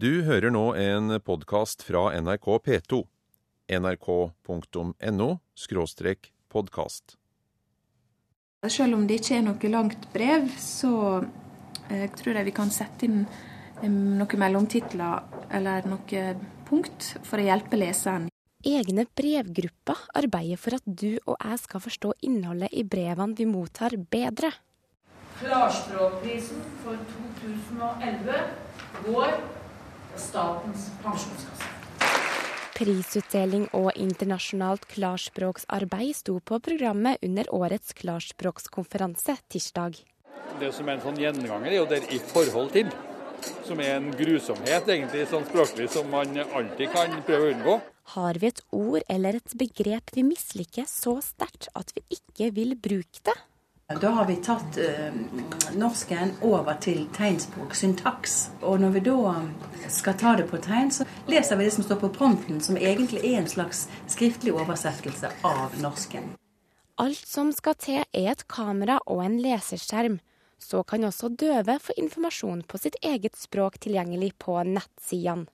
Du hører nå en podkast fra NRK P2. nrk.no podkast. Selv om det ikke er noe langt brev, så jeg tror jeg vi kan sette inn eh, noen mellomtitler eller noen punkt for å hjelpe leseren. Egne brevgrupper arbeider for at du og jeg skal forstå innholdet i brevene vi mottar, bedre. Klarspråkprisen for 2011 går Statens pensjonskasse. Prisutdeling og internasjonalt klarspråksarbeid sto på programmet under årets klarspråkskonferanse tirsdag. Det som er en sånn gjenganger, er jo der i forhold til. Som er en grusomhet egentlig sånn språklig som man alltid kan prøve å unngå. Har vi et ord eller et begrep vi misliker så sterkt at vi ikke vil bruke det? Da har vi tatt eh, norsken over til tegnspråk, syntaks. Og når vi da skal ta det på tegn, så leser vi det som står på prompten, som egentlig er en slags skriftlig oversettelse av norsken. Alt som skal til er et kamera og en leserskjerm. Så kan også døve få informasjon på sitt eget språk tilgjengelig på nettsidene.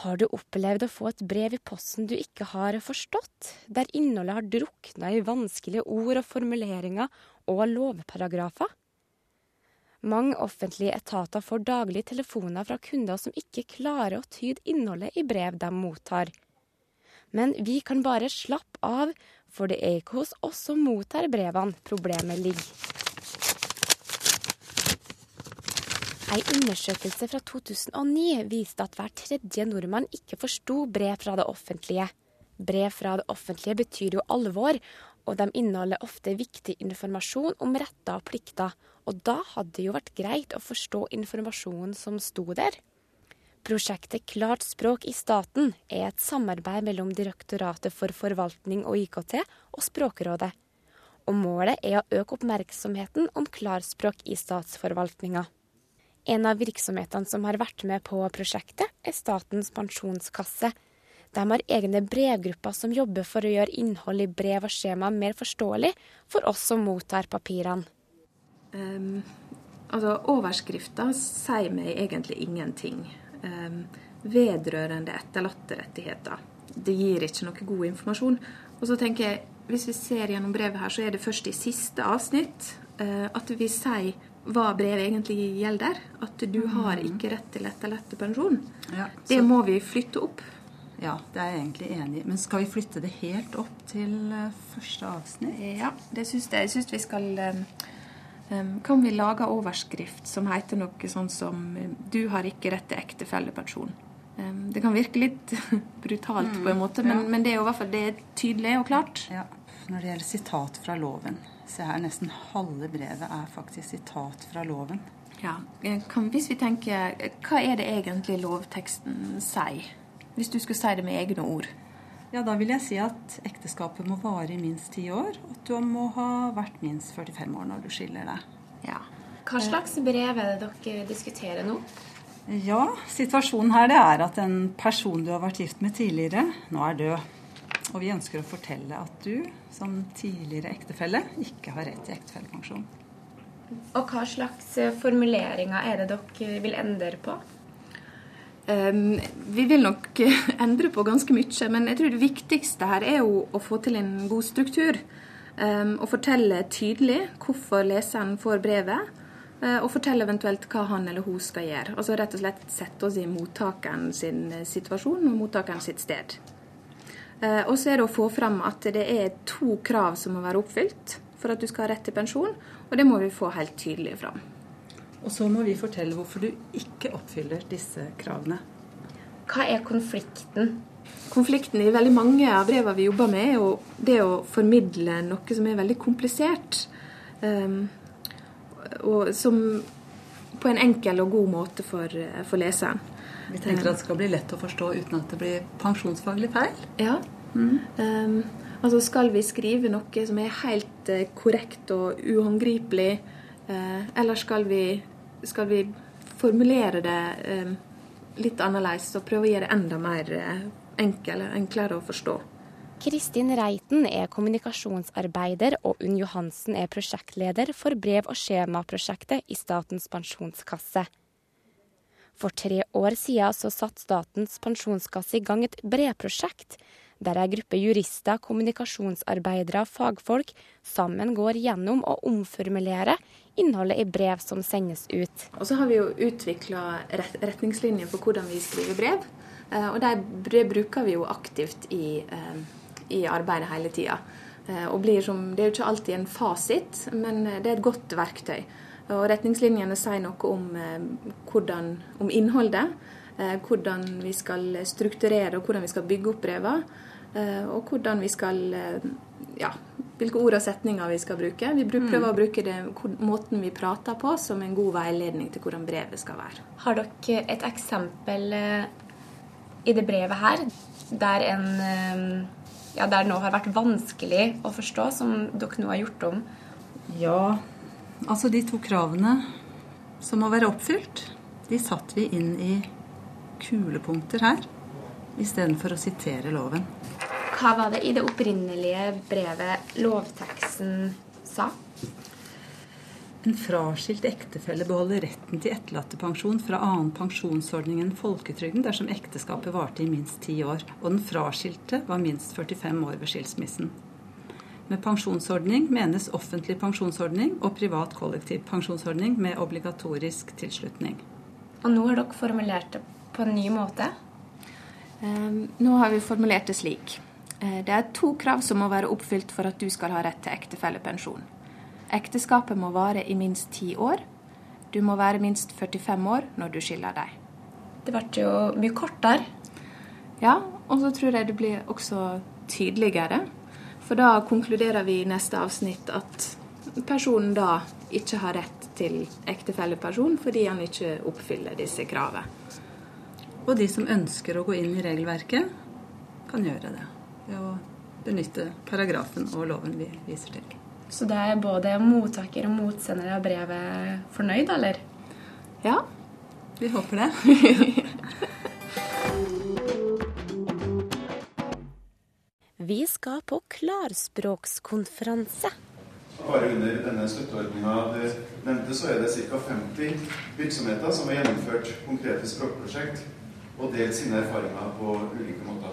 Har du opplevd å få et brev i posten du ikke har forstått, der innholdet har drukna i vanskelige ord og formuleringer og lovparagrafer? Mange offentlige etater får daglig telefoner fra kunder som ikke klarer å tyde innholdet i brev de mottar. Men vi kan bare slappe av, for det er ikke hos oss som mottar brevene problemet ligger. Ei undersøkelse fra 2009 viste at hver tredje nordmann ikke forsto brev fra det offentlige. Brev fra det offentlige betyr jo alvor, og de inneholder ofte viktig informasjon om retter og plikter. Og da hadde det jo vært greit å forstå informasjonen som sto der. Prosjektet Klart språk i staten er et samarbeid mellom Direktoratet for forvaltning og IKT og Språkrådet. Og målet er å øke oppmerksomheten om klarspråk i statsforvaltninga. En av virksomhetene som har vært med på prosjektet, er Statens pensjonskasse. De har egne brevgrupper som jobber for å gjøre innhold i brev og skjema mer forståelig for oss som mottar papirene. Um, altså, Overskrifta sier meg egentlig ingenting. Um, vedrørende etterlatterettigheter. Det gir ikke noe god informasjon. Og så tenker jeg, Hvis vi ser gjennom brevet her, så er det først i siste avsnitt uh, at vi sier hva brevet egentlig gjelder. At du har mm. ikke rett til etterlattepensjon. Ja, det må vi flytte opp. Ja, det er jeg egentlig enig i. Men skal vi flytte det helt opp til eh, første avsnitt? Ja, det syns jeg. Jeg syns vi skal um, Kan vi lage overskrift som heter noe sånn som 'Du har ikke rett til ektefellepensjon'? Um, det kan virke litt brutalt på en mm, måte, men, ja. men det er jo i hvert fall det tydelig og klart. Ja, Når det gjelder sitat fra loven. Se her, nesten halve brevet er faktisk sitat fra loven. Ja, kan, Hvis vi tenker, hva er det egentlig lovteksten sier? Hvis du skulle si det med egne ord? Ja, Da vil jeg si at ekteskapet må vare i minst ti år, og at du må ha vært minst 45 år når du skiller deg. Ja. Hva slags brev er det dere diskuterer nå? Ja, situasjonen her det er at en person du har vært gift med tidligere, nå er død. Og vi ønsker å fortelle at du som tidligere ektefelle ikke har rett til ektefellepensjon. Og hva slags eh, formuleringer er det dere vil endre på? Um, vi vil nok endre på ganske mye, men jeg tror det viktigste her er jo å få til en god struktur. Um, og fortelle tydelig hvorfor leseren får brevet, og fortelle eventuelt hva han eller hun skal gjøre. Altså rett og slett sette oss i mottakeren sin eh, situasjon og mottakeren sitt sted. Eh, og så er det å få fram at det er to krav som må være oppfylt for at du skal ha rett til pensjon, og det må vi få helt tydelig fram. Og så må vi fortelle hvorfor du ikke oppfyller disse kravene. Hva er konflikten? Konflikten i veldig mange av brevene vi jobber med, er jo det å formidle noe som er veldig komplisert. Um, og som på en enkel og god måte for, for leseren. Vi tenker at det skal bli lett å forstå uten at det blir pensjonsfaglig feil. Ja. Mm. Um, altså skal vi skrive noe som er helt uh, korrekt og uhåndgripelig, uh, eller skal vi, skal vi, formulere det um, litt annerledes og prøve å gjøre det enda mer uh, enkel, enklere å forstå? Kristin Reiten er kommunikasjonsarbeider, og Unn Johansen er prosjektleder for brev- og skjemaprosjektet i Statens pensjonskasse. For tre år siden så satte Statens pensjonskasse i gang et brevprosjekt der ei gruppe jurister, kommunikasjonsarbeidere og fagfolk sammen går gjennom og omformulerer innholdet i brev som sendes ut. Og så har vi jo utvikla retningslinjer for hvordan vi skriver brev. Eh, og de bruker vi jo aktivt i, eh, i arbeidet hele tida. Eh, det er jo ikke alltid en fasit, men det er et godt verktøy. Og retningslinjene sier noe om, hvordan, om innholdet. Hvordan vi skal strukturere og hvordan vi skal bygge opp brevene. Eh, og hvordan vi skal eh, ja, hvilke ord og setninger vi skal bruke. Vi prøver mm. å bruke det, måten vi prater på som en god veiledning til hvordan brevet skal være. Har dere et eksempel eh, i det brevet her der, en, ja, der noe har vært vanskelig å forstå, som dere nå har gjort om? Ja, altså de to kravene som må være oppfylt, de satte vi inn i kulepunkter her istedenfor å sitere loven. Hva var det i det opprinnelige brevet lovteksten sa? En fraskilt ektefelle beholder retten til etterlattepensjon fra annen pensjonsordning enn folketrygden dersom ekteskapet varte i minst ti år, og den fraskilte var minst 45 år ved skilsmissen. Med pensjonsordning menes offentlig pensjonsordning og privat kollektiv pensjonsordning med obligatorisk tilslutning. Og nå har dere formulert det på en ny måte? Um, nå har vi formulert det slik. Uh, det er to krav som må være oppfylt for at du skal ha rett til ektefellepensjon. Ekteskapet må vare i minst ti år. Du må være minst 45 år når du skiller deg. Det ble jo mye kortere. Ja, og så tror jeg det blir også tydeligere. For da konkluderer vi i neste avsnitt at personen da ikke har rett til ektefellepensjon fordi han ikke oppfyller disse kravene. Og de som ønsker å gå inn i regelverket, kan gjøre det ved å benytte paragrafen og loven vi viser til. Så det er både mottaker og motsender av brevet fornøyd, eller? Ja, vi håper det. skal på klarspråkskonferanse. Bare under denne støtteordninga du nevnte, så er det ca. 50 virksomheter som har gjennomført konkrete språkprosjekt og delt sine erfaringer på ulike måter.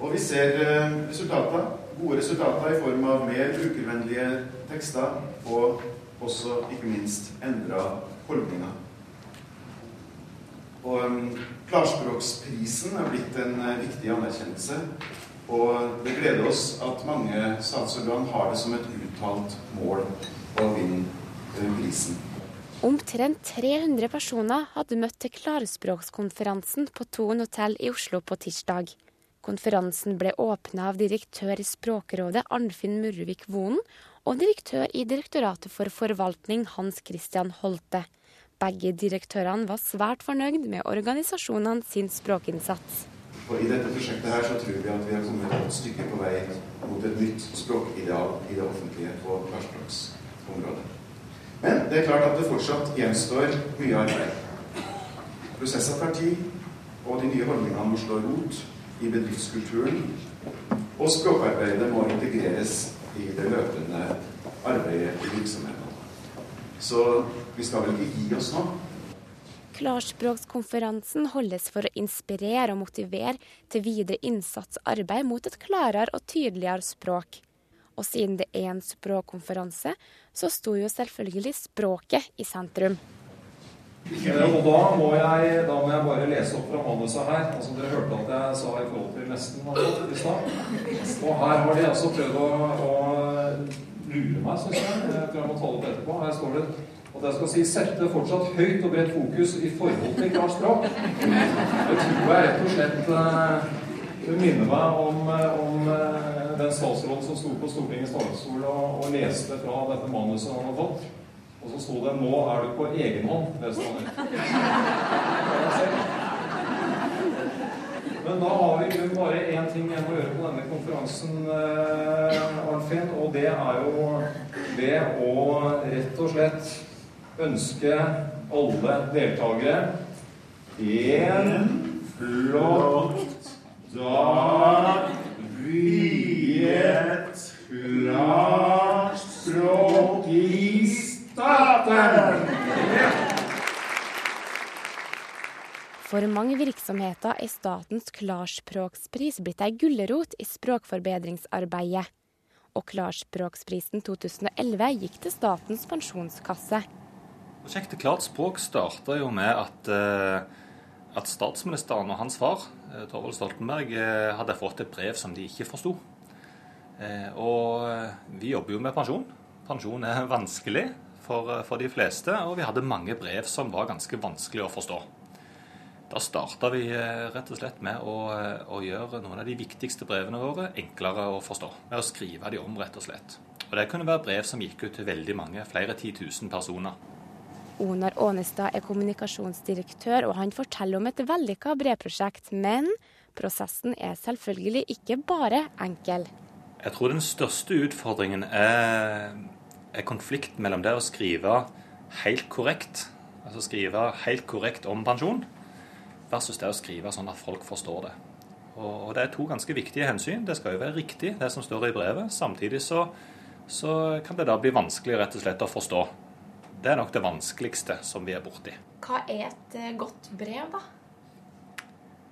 Og vi ser eh, resultater, gode resultater i form av mer brukervennlige tekster og også ikke minst endra holdninger. Og um, Klarspråksprisen er blitt en uh, viktig anerkjennelse. Og det gleder oss at mange statsorgan har det som et uttalt mål å vinne uh, prisen. Omtrent 300 personer hadde møtt til klarspråkskonferansen på Thon hotell i Oslo på tirsdag. Konferansen ble åpna av direktør i Språkrådet Arnfinn Murvik Vonen og direktør i Direktoratet for forvaltning Hans Christian Holte. Begge direktørene var svært fornøyd med organisasjonene sin språkinnsats. Og I dette prosjektet her så tror vi at vi har kommet et stykke på vei mot et nytt språkideal i det offentlige på klarspråksområdet. Men det er klart at det fortsatt gjenstår mye arbeid. Prosesser tar tid, og de nye holdningene må slå rot i bedriftskulturen. Og språkarbeidet må integreres i det løpende arbeidet i virksomhetene. Så vi skal vel ikke gi oss nå. Klarspråkskonferansen holdes for å inspirere og motivere til videre innsatsarbeid mot et klarere og tydeligere språk. Og siden det er en språkkonferanse, så sto jo selvfølgelig språket i sentrum. Og da må, jeg, da må jeg bare lese opp fra manuset her. altså Dere hørte at jeg sa i forhold til nesten i stad. Og her har de altså prøvd å, å lure meg, syns jeg. Jeg tror jeg må ta det opp etterpå. Her står det at jeg skal si 'sette fortsatt høyt og bredt fokus i forhold til klart språk'. Det tror jeg rett og slett uh, minner meg om, om uh, den statsråden som sto på Stortingets talerstol og, og, leste fra dette manuset han hadde fått. Og så sto det 'Nå er du på egen hånd', leste han. Men da har vi kun bare én ting igjen å gjøre på denne konferansen, eh, Arnfinn, og det er jo det å rett og slett ønske alle deltakere en flott dag et klart språk i staten. For mange virksomheter er statens klarspråkspris blitt ei gulrot i språkforbedringsarbeidet. Og Klarspråksprisen 2011 gikk til Statens pensjonskasse. Prosjektet Klart språk starta jo med at, eh, at statsministeren og hans far, eh, Torvald Stoltenberg, eh, hadde fått et brev som de ikke forsto. Og vi jobber jo med pensjon. Pensjon er vanskelig for, for de fleste, og vi hadde mange brev som var ganske vanskelig å forstå. Da starta vi rett og slett med å, å, gjøre noen av de viktigste brevene våre enklere å forstå. Med å skrive de om, rett og slett. Og Det kunne være brev som gikk ut til veldig mange, flere titusen personer. Onar Ånestad er kommunikasjonsdirektør, og han forteller om et vellykka brevprosjekt. Men prosessen er selvfølgelig ikke bare enkel. Jeg tror den største utfordringen er, er konflikt mellom det å skrive helt korrekt, altså skrive helt korrekt om pensjon, versus det å skrive sånn at folk forstår det. Og, Det er to ganske viktige hensyn. Det skal jo være riktig, det som står i brevet. Samtidig så, så kan det da bli vanskelig rett og slett å forstå. Det er nok det vanskeligste som vi er borti. Hva er et eh, godt brev, da?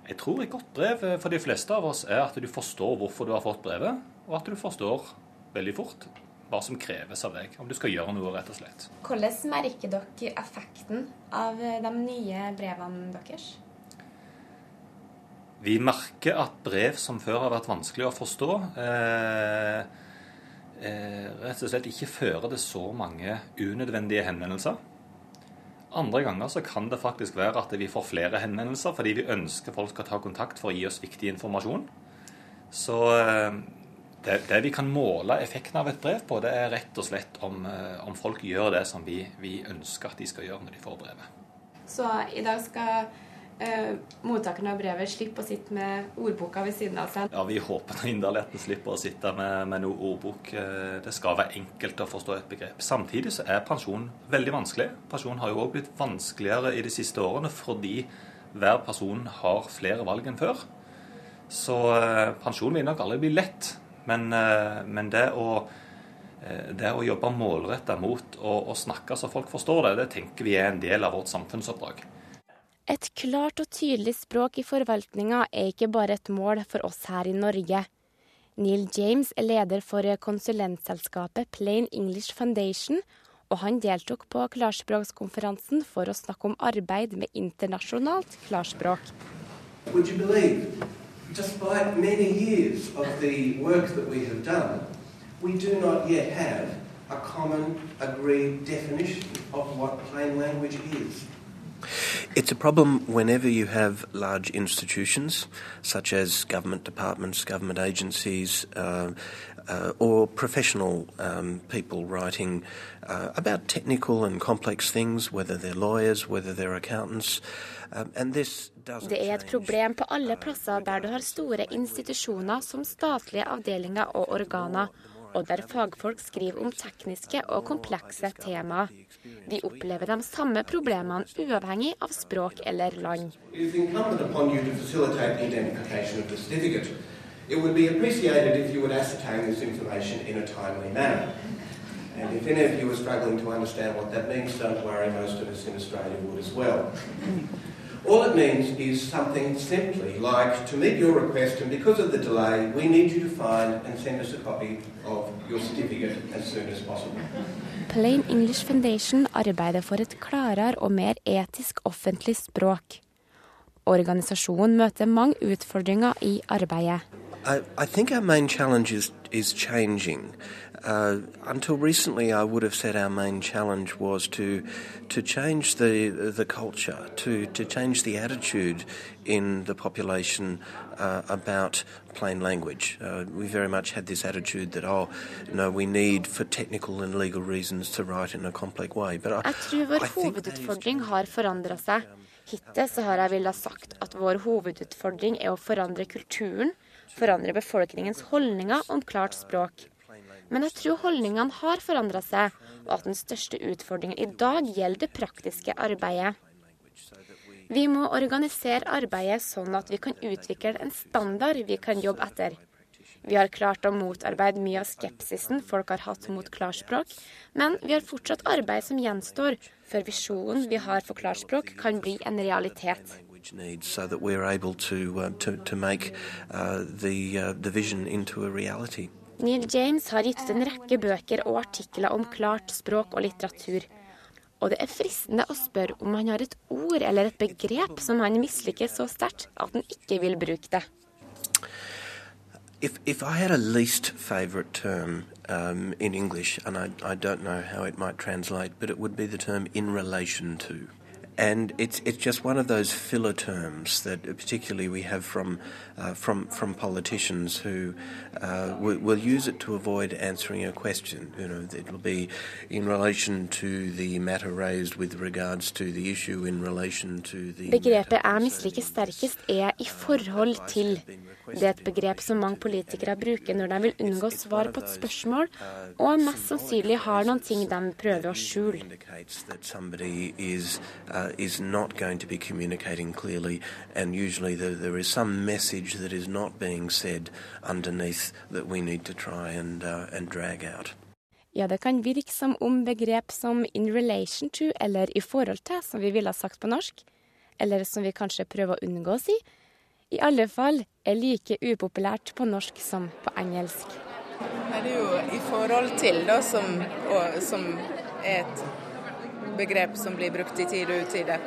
Jeg tror et godt brev eh, for de fleste av oss er at du forstår hvorfor du har fått brevet, og at du forstår veldig fort hva som kreves av deg, om du skal gjøre noe, rett og slett. Hvordan merker dere effekten av eh, de nye brevene deres? Vi merker at brev som før har vært vanskelig å forstå, eh, eh, rett og slett ikke fører til så mange unødvendige henvendelser. Andre ganger så kan det faktisk være at vi får flere henvendelser fordi vi ønsker folk skal ta kontakt for å gi oss viktig informasjon. Så eh, det, det vi kan måle effekten av et brev på, det er rett og slett om, eh, om folk gjør det som vi, vi ønsker at de skal gjøre når de får brevet. Så i dag skal eh, mottakerne av brevet slipper å sitte med ordboka ved siden av seg? Ja, vi håper inderlig at en slipper å sitte med, med noe ordbok. Eh, det skal være enkelt å forstå et begrep. Samtidig så er pensjon veldig vanskelig. Pensjon har jo òg blitt vanskeligere i de siste årene fordi hver person har flere valg enn før. Så eh, pensjon vil nok aldri bli lett, men, eh, men det å eh, det å jobbe målretta mot å snakke så folk forstår det, det tenker vi er en del av vårt samfunnsoppdrag. Et klart og tydelig språk i forvaltninga er ikke bare et mål for oss her i Norge. Neil James er leder for konsulentselskapet Plain English Foundation, og han deltok på klarspråkskonferansen for å snakke om arbeid med internasjonalt klarspråk. Would you believe, despite many years of the work that we have done, we do not yet have a common, agreed definition of what plain language is. It's a problem whenever you have large institutions, such as government departments, government agencies, uh, uh, or professional um, people writing uh, about technical and complex things, whether they're lawyers, whether they're accountants. Um, Det er et problem på alle plasser der du har store institusjoner som statlige avdelinger og organer og der fagfolk skriver om tekniske og komplekse temaer. De opplever de samme problemene uavhengig av språk eller land. And if any of you are struggling to understand what that means, don't worry, most of us in Australia would as well. All it means is something simply like to meet your request, and because of the delay, we need you to find and send us a copy of your certificate as soon as possible. Plain English Foundation arbeider for et klarere og mer etisk offentlig språk. Organisasjonen møter mange utfordringer i arbeidet. I, I think our main challenge is, is changing. Uh, until recently, I would have said our main challenge was to to change the the culture, to to change the attitude in the population uh, about plain language. Uh, we very much had this attitude that oh, no, we need for technical and legal reasons to write in a complex way. But I, jeg tror vår hovedutfordring har forandra seg. Hittil så har jeg villet sagt at vår hovedutfordring er å forandre kulturen, forandre befolkningens holdninger om klart språk. Men jeg tror holdningene har forandra seg, og at den største utfordringen i dag gjelder det praktiske arbeidet. Vi må organisere arbeidet sånn at vi kan utvikle en standard vi kan jobbe etter. Vi har klart å motarbeide mye av skepsisen folk har hatt mot klarspråk, men vi har fortsatt arbeid som gjenstår før visjonen vi har for klarspråk kan bli en realitet. so Neil James har gitt ut en rekke bøker og artikler om klart språk og litteratur. Og det er fristende å spørre om han har et ord eller et begrep som han misliker så sterkt at han ikke vil bruke det. If, if I had a least term um, in English, and I, I don't know how it might translate, but it would be the term in relation to. And it's it's just one of those filler terms that particularly we have from uh, from from politicians who uh, will, will use it to avoid answering a question. You know, it'll be in relation to the matter raised with regards to the issue in relation to the. Begrepet er misliker sterkest, er i forhold til. Det er et begrep som mange politikere bruker når de vil unngå svar på et spørsmål, og mest sannsynlig har noen ting de prøver å skjule. Uh, is not going to be communicating clearly, and usually there, there is some message that is not being said underneath that we need to try and, uh, and drag out. Ja, det kan virke som om begrep som 'in relation to' eller 'i forhold til', som vi ville ha sagt på norsk, eller som vi kanskje prøver å unngå å si, i alle fall er like upopulært på norsk som på engelsk. Her er jo 'i forhold til' da, som, og, som er et begrep som blir brukt i tid og utide.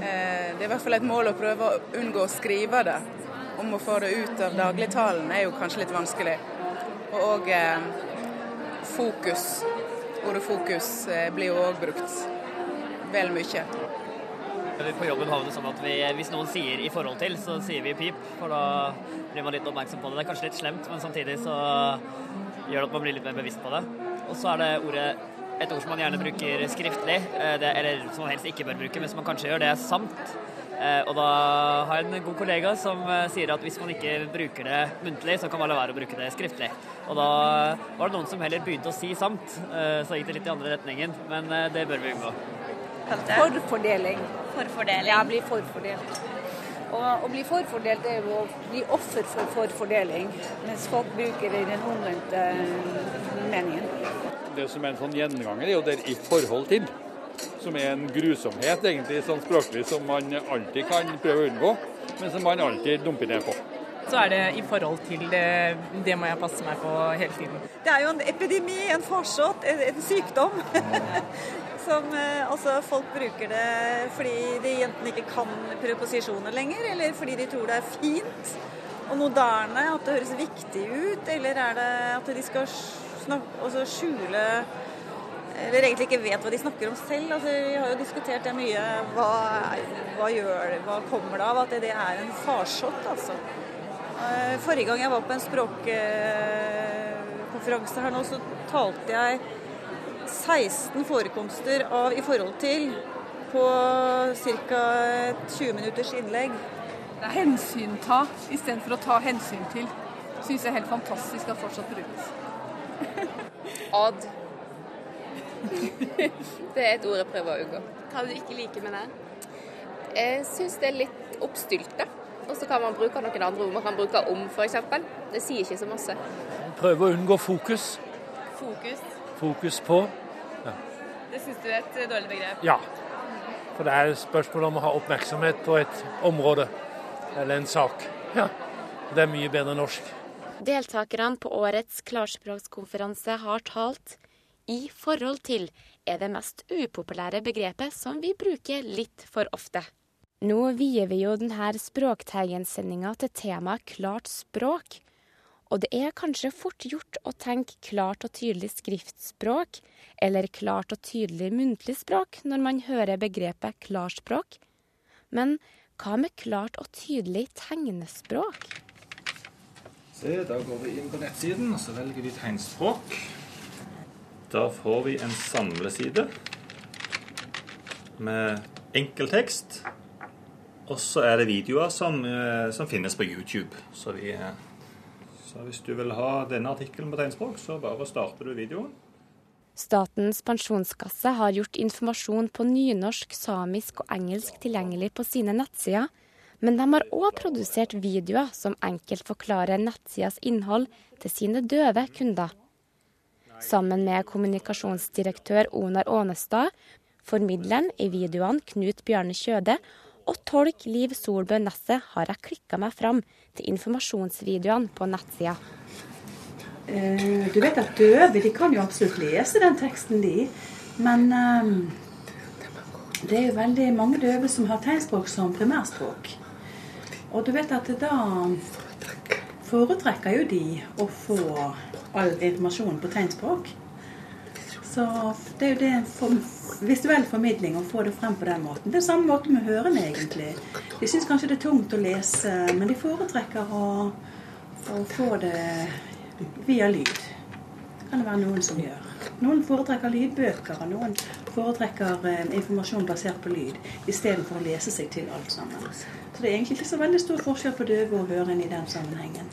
Eh, det er i hvert fall et mål å prøve å unngå å skrive det. Om å få det ut av dagligtalen er jo kanskje litt vanskelig. Og òg eh, fokus. Ordet fokus eh, blir jo òg brukt vel mye. På jobben har vi det sånn at vi, Hvis noen sier 'i forhold til', så sier vi 'pip'. For da blir man litt oppmerksom på det. Det er kanskje litt slemt, men samtidig så gjør det at man blir litt mer bevisst på det. Og så er det ordet et ord som man gjerne bruker skriftlig, det, eller som man helst ikke bør bruke, men som man kanskje gjør, det er samt. Og da har jeg en god kollega som sier at hvis man ikke bruker det muntlig, så kan man la være å bruke det skriftlig. Og da var det noen som heller begynte å si samt, så gikk det litt i andre retningen. Men det bør vi unngå. Forfordeling. Forfordeling. Ja, bli forfordelt. Og å bli forfordelt er jo å bli offer for forfordeling, mens folk bruker det i den omvendte meningen. Det som er en sånn gjenganger, er jo det i forhold til. Som er en grusomhet egentlig sånn språklig som man alltid kan prøve å unngå, men som man alltid dumper ned på. Så er det i forhold til det, det må jeg passe meg på hele tiden. Det er jo en epidemi, en farsott, en, en sykdom. som altså folk bruker det fordi de enten ikke kan preposisjoner lenger, eller fordi de tror det er fint og moderne, at det høres viktig ut, eller er det at de skal altså skjule eller egentlig ikke vet hva de snakker om selv. Altså, vi har jo diskutert det mye. Hva, hva, gjør det, hva kommer det av at det, det er en farsott, altså. Forrige gang jeg var på en språkkonferanse her nå, så talte jeg 16 forekomster av 'i forhold til' på ca. 20 minutters innlegg. Hensynta istedenfor å ta hensyn til. Syns jeg er helt fantastisk at fortsatt brukes. Ad. det er et ord jeg prøver å unngå. Hva du ikke liker med det? Jeg syns det er litt oppstylta. Og så kan man bruke noen andre ord. Man kan bruke om, f.eks. Det sier ikke så masse. Prøve å unngå fokus. Fokus? Fokus på. Ja. Det syns du er et dårlig begrep? Ja. For det er spørsmål om å ha oppmerksomhet på et område eller en sak. Ja. Det er mye bedre norsk. Deltakerne på årets klarspråkskonferanse har talt i forhold til er det mest upopulære begrepet som vi bruker litt for ofte. Nå vier vi jo denne språktegnsendinga til temaet klart språk. Og det er kanskje fort gjort å tenke klart og tydelig skriftspråk, eller klart og tydelig muntlig språk når man hører begrepet klarspråk. Men hva med klart og tydelig tegnespråk? Se, da går vi inn på nettsiden, og så velger vi tegnspråk. Da får vi en samleside med enkeltekst. Og så er det videoer som, som finnes på YouTube. Så, vi, så, hvis du vil ha denne artikkelen på tegnspråk, så bare starter du videoen. Statens pensjonskasse har gjort informasjon på nynorsk, samisk og engelsk tilgjengelig på sine nettsider. Men de har òg produsert videoer som enkelt forklarer nettsidas innhold til sine døve kunder. Sammen med kommunikasjonsdirektør Onar Ånestad, formidleren i videoene Knut Bjarne Kjøde og tolk Liv Solbø Nesset har jeg klikka meg fram til informasjonsvideoene på nettsida. Eh, Du vet at døve de kan jo absolutt lese den teksten, de. Men um, det er jo veldig mange døve som har tegnspråk som primærspråk. Og du vet at da foretrekker jo de å få all informasjon på tegnspråk. Så det er jo det for, visuell formidling å få det frem på den måten. Det er samme måte med hørende, egentlig. De syns kanskje det er tungt å lese, men de foretrekker å, å få det via lyd. Det kan det være noen som gjør. Noen foretrekker lydbøker, og noen foretrekker eh, informasjon basert på lyd istedenfor å lese seg til alt sammen. Så det er egentlig ikke så veldig stor forskjell på døve og hørende i den sammenhengen.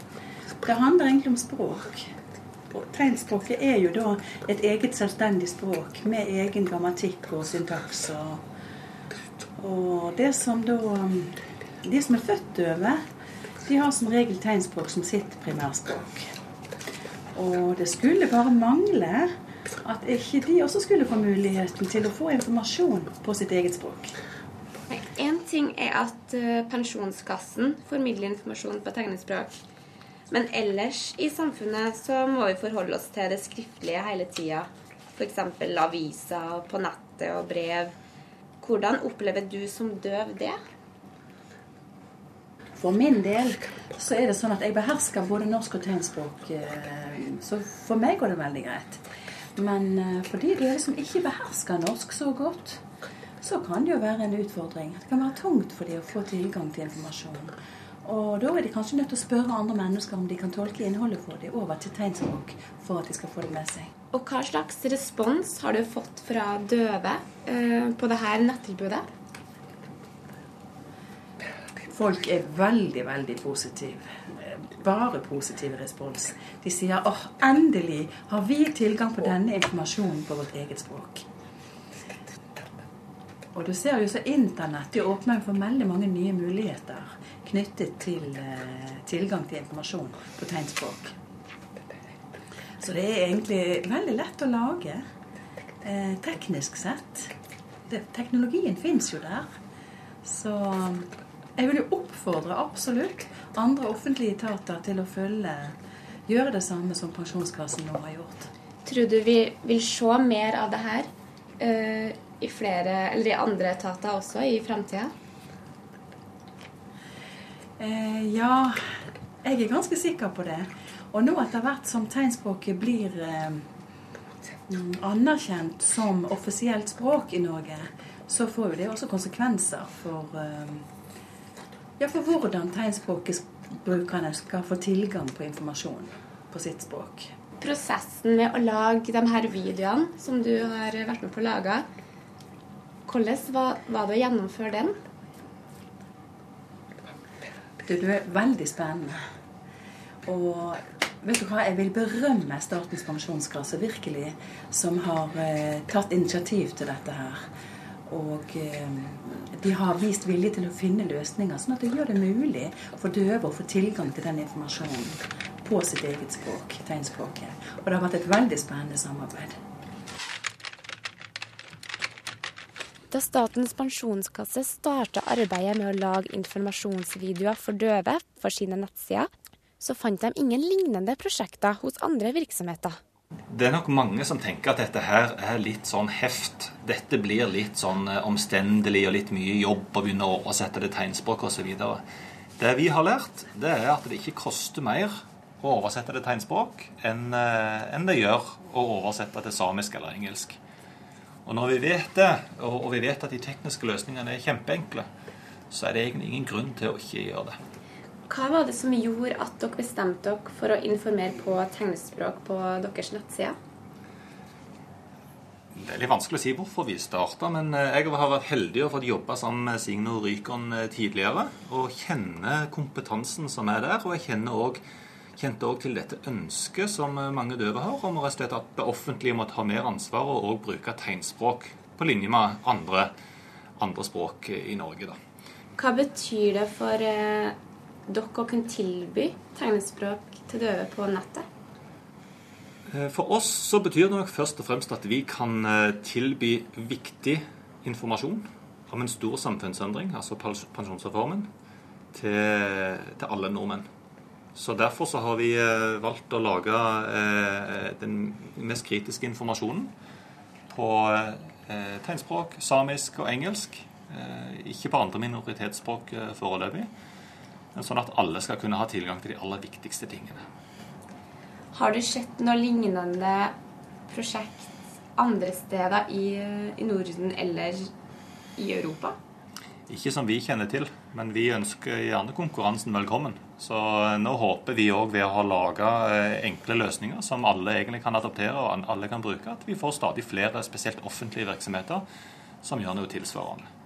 Det handler egentlig om språk. Og tegnspråket er jo da et eget selvstendig språk med egen grammatikk og syntaks. Og, og det som da De som er født døve, de har som regel tegnspråk som sitt primærspråk. Og det skulle bare mangle at ikke de også skulle få muligheten til å få informasjon på sitt eget språk. Én ting er at eh, Pensjonskassen formidler informasjon på tegnespråk. Men ellers i samfunnet så må vi forholde oss til det skriftlige hele tida. F.eks. aviser, på nettet og brev. Hvordan opplever du som døv det? For min del så er det sånn at jeg behersker både norsk og tegnspråk. eh, Så for meg går det veldig greit. Men eh, for de dere som ikke behersker norsk så godt, så kan det jo være en utfordring. Det kan være tungt for de å få tilgang til informasjon. Og da er de kanskje nødt til å spørre andre mennesker om de kan tolke innholdet for dem over til tegnspråk for at de skal få det med seg. Og hva slags respons har du fått fra døve eh, på dette nettilbudet? Folk er veldig, veldig positive. Bare positiv respons. De sier åh, endelig har vi tilgang på denne informasjonen på vårt eget språk. Og du ser jo så Internett det åpner for veldig mange nye muligheter knyttet til eh, tilgang til informasjon på tegnspråk. Så det er egentlig veldig lett å lage, eh, teknisk sett. Det, teknologien fins jo der. Så jeg vil jo oppfordre absolutt andre offentlige etater til å følge gjøre det samme som Pensjonskassen nå har gjort. Tror du vi vil se mer av det her uh, i flere, eller i andre etater også i framtida? Uh, ja, jeg er ganske sikker på det. Og nå etter hvert som tegnspråket blir eh, mm, anerkjent som offisielt språk i Norge, så får jo det også konsekvenser for, eh, ja, for hvordan tegnspråkbrukerne skal få tilgang på informasjon på sitt språk. Prosessen med å lage de her videoene som du har vært med på å lage, hvordan var, var det å gjennomføre den? Du, du er veldig spennende. Og vet du hva, jeg vil berømme Statens pensjonskasse virkelig, som har eh, tatt initiativ til dette her. Og eh, de har vist vilje til å finne løsninger, sånn at det gjør det mulig for døve å få tilgang til den informasjonen på sitt eget språk, tegnspråket. Og det har vært et veldig spennende samarbeid. Da Statens pensjonskasse starta arbeidet med å lage informasjonsvideoer for døve for sine nettsider, så fant de ingen lignende prosjekter hos andre virksomheter. Det er nok mange som tenker at dette her er litt sånn heft. Dette blir litt sånn eh, omstendelig og litt mye jobb å begynne å oversette det tegnspråk osv. Det vi har lært, det er at det ikke koster mer å oversette det tegnspråk enn eh, det gjør å oversette til samisk eller engelsk. Og når vi vet det, og vi vet at de tekniske løsningene er kjempeenkle, så er det egentlig ingen grunn til å ikke gjøre det. Hva var det som gjorde at dere bestemte dere for å informere på tegnespråk på deres nettside? Det er litt vanskelig å si hvorfor vi starta, men eh, jeg har vært heldig og fått jobbe sammen med Signe og Rykon eh, tidligere. Og kjenner kompetansen som er der. Og jeg også, kjente òg til dette ønsket som eh, mange døve har, om at det offentlige må ta mer ansvar og òg bruke tegnspråk på linje med andre, andre språk i Norge. da. Hva betyr det for dere kunne tilby tegnespråk til døve på nettet? Eh, For oss så betyr det nok først og fremst at vi kan eh, tilby viktig informasjon om en stor samfunnsendring, altså pensjonsreformen, til, til alle nordmenn. Så Derfor så har vi eh, valgt å lage den mest kritiske informasjonen på tegnspråk, samisk og engelsk. Ikke på andre minoritetsspråk foreløpig. Sånn at alle skal kunne ha tilgang til de aller viktigste tingene. Har du sett noe lignende prosjekt andre steder i, i Norden eller i Europa? Ikke som vi kjenner til, men vi ønsker gjerne konkurransen velkommen. Så nå håper vi òg ved å ha laga enkle løsninger som alle egentlig kan adoptere og alle kan bruke, at vi får stadig flere, spesielt offentlige virksomheter, som gjør noe tilsvarende.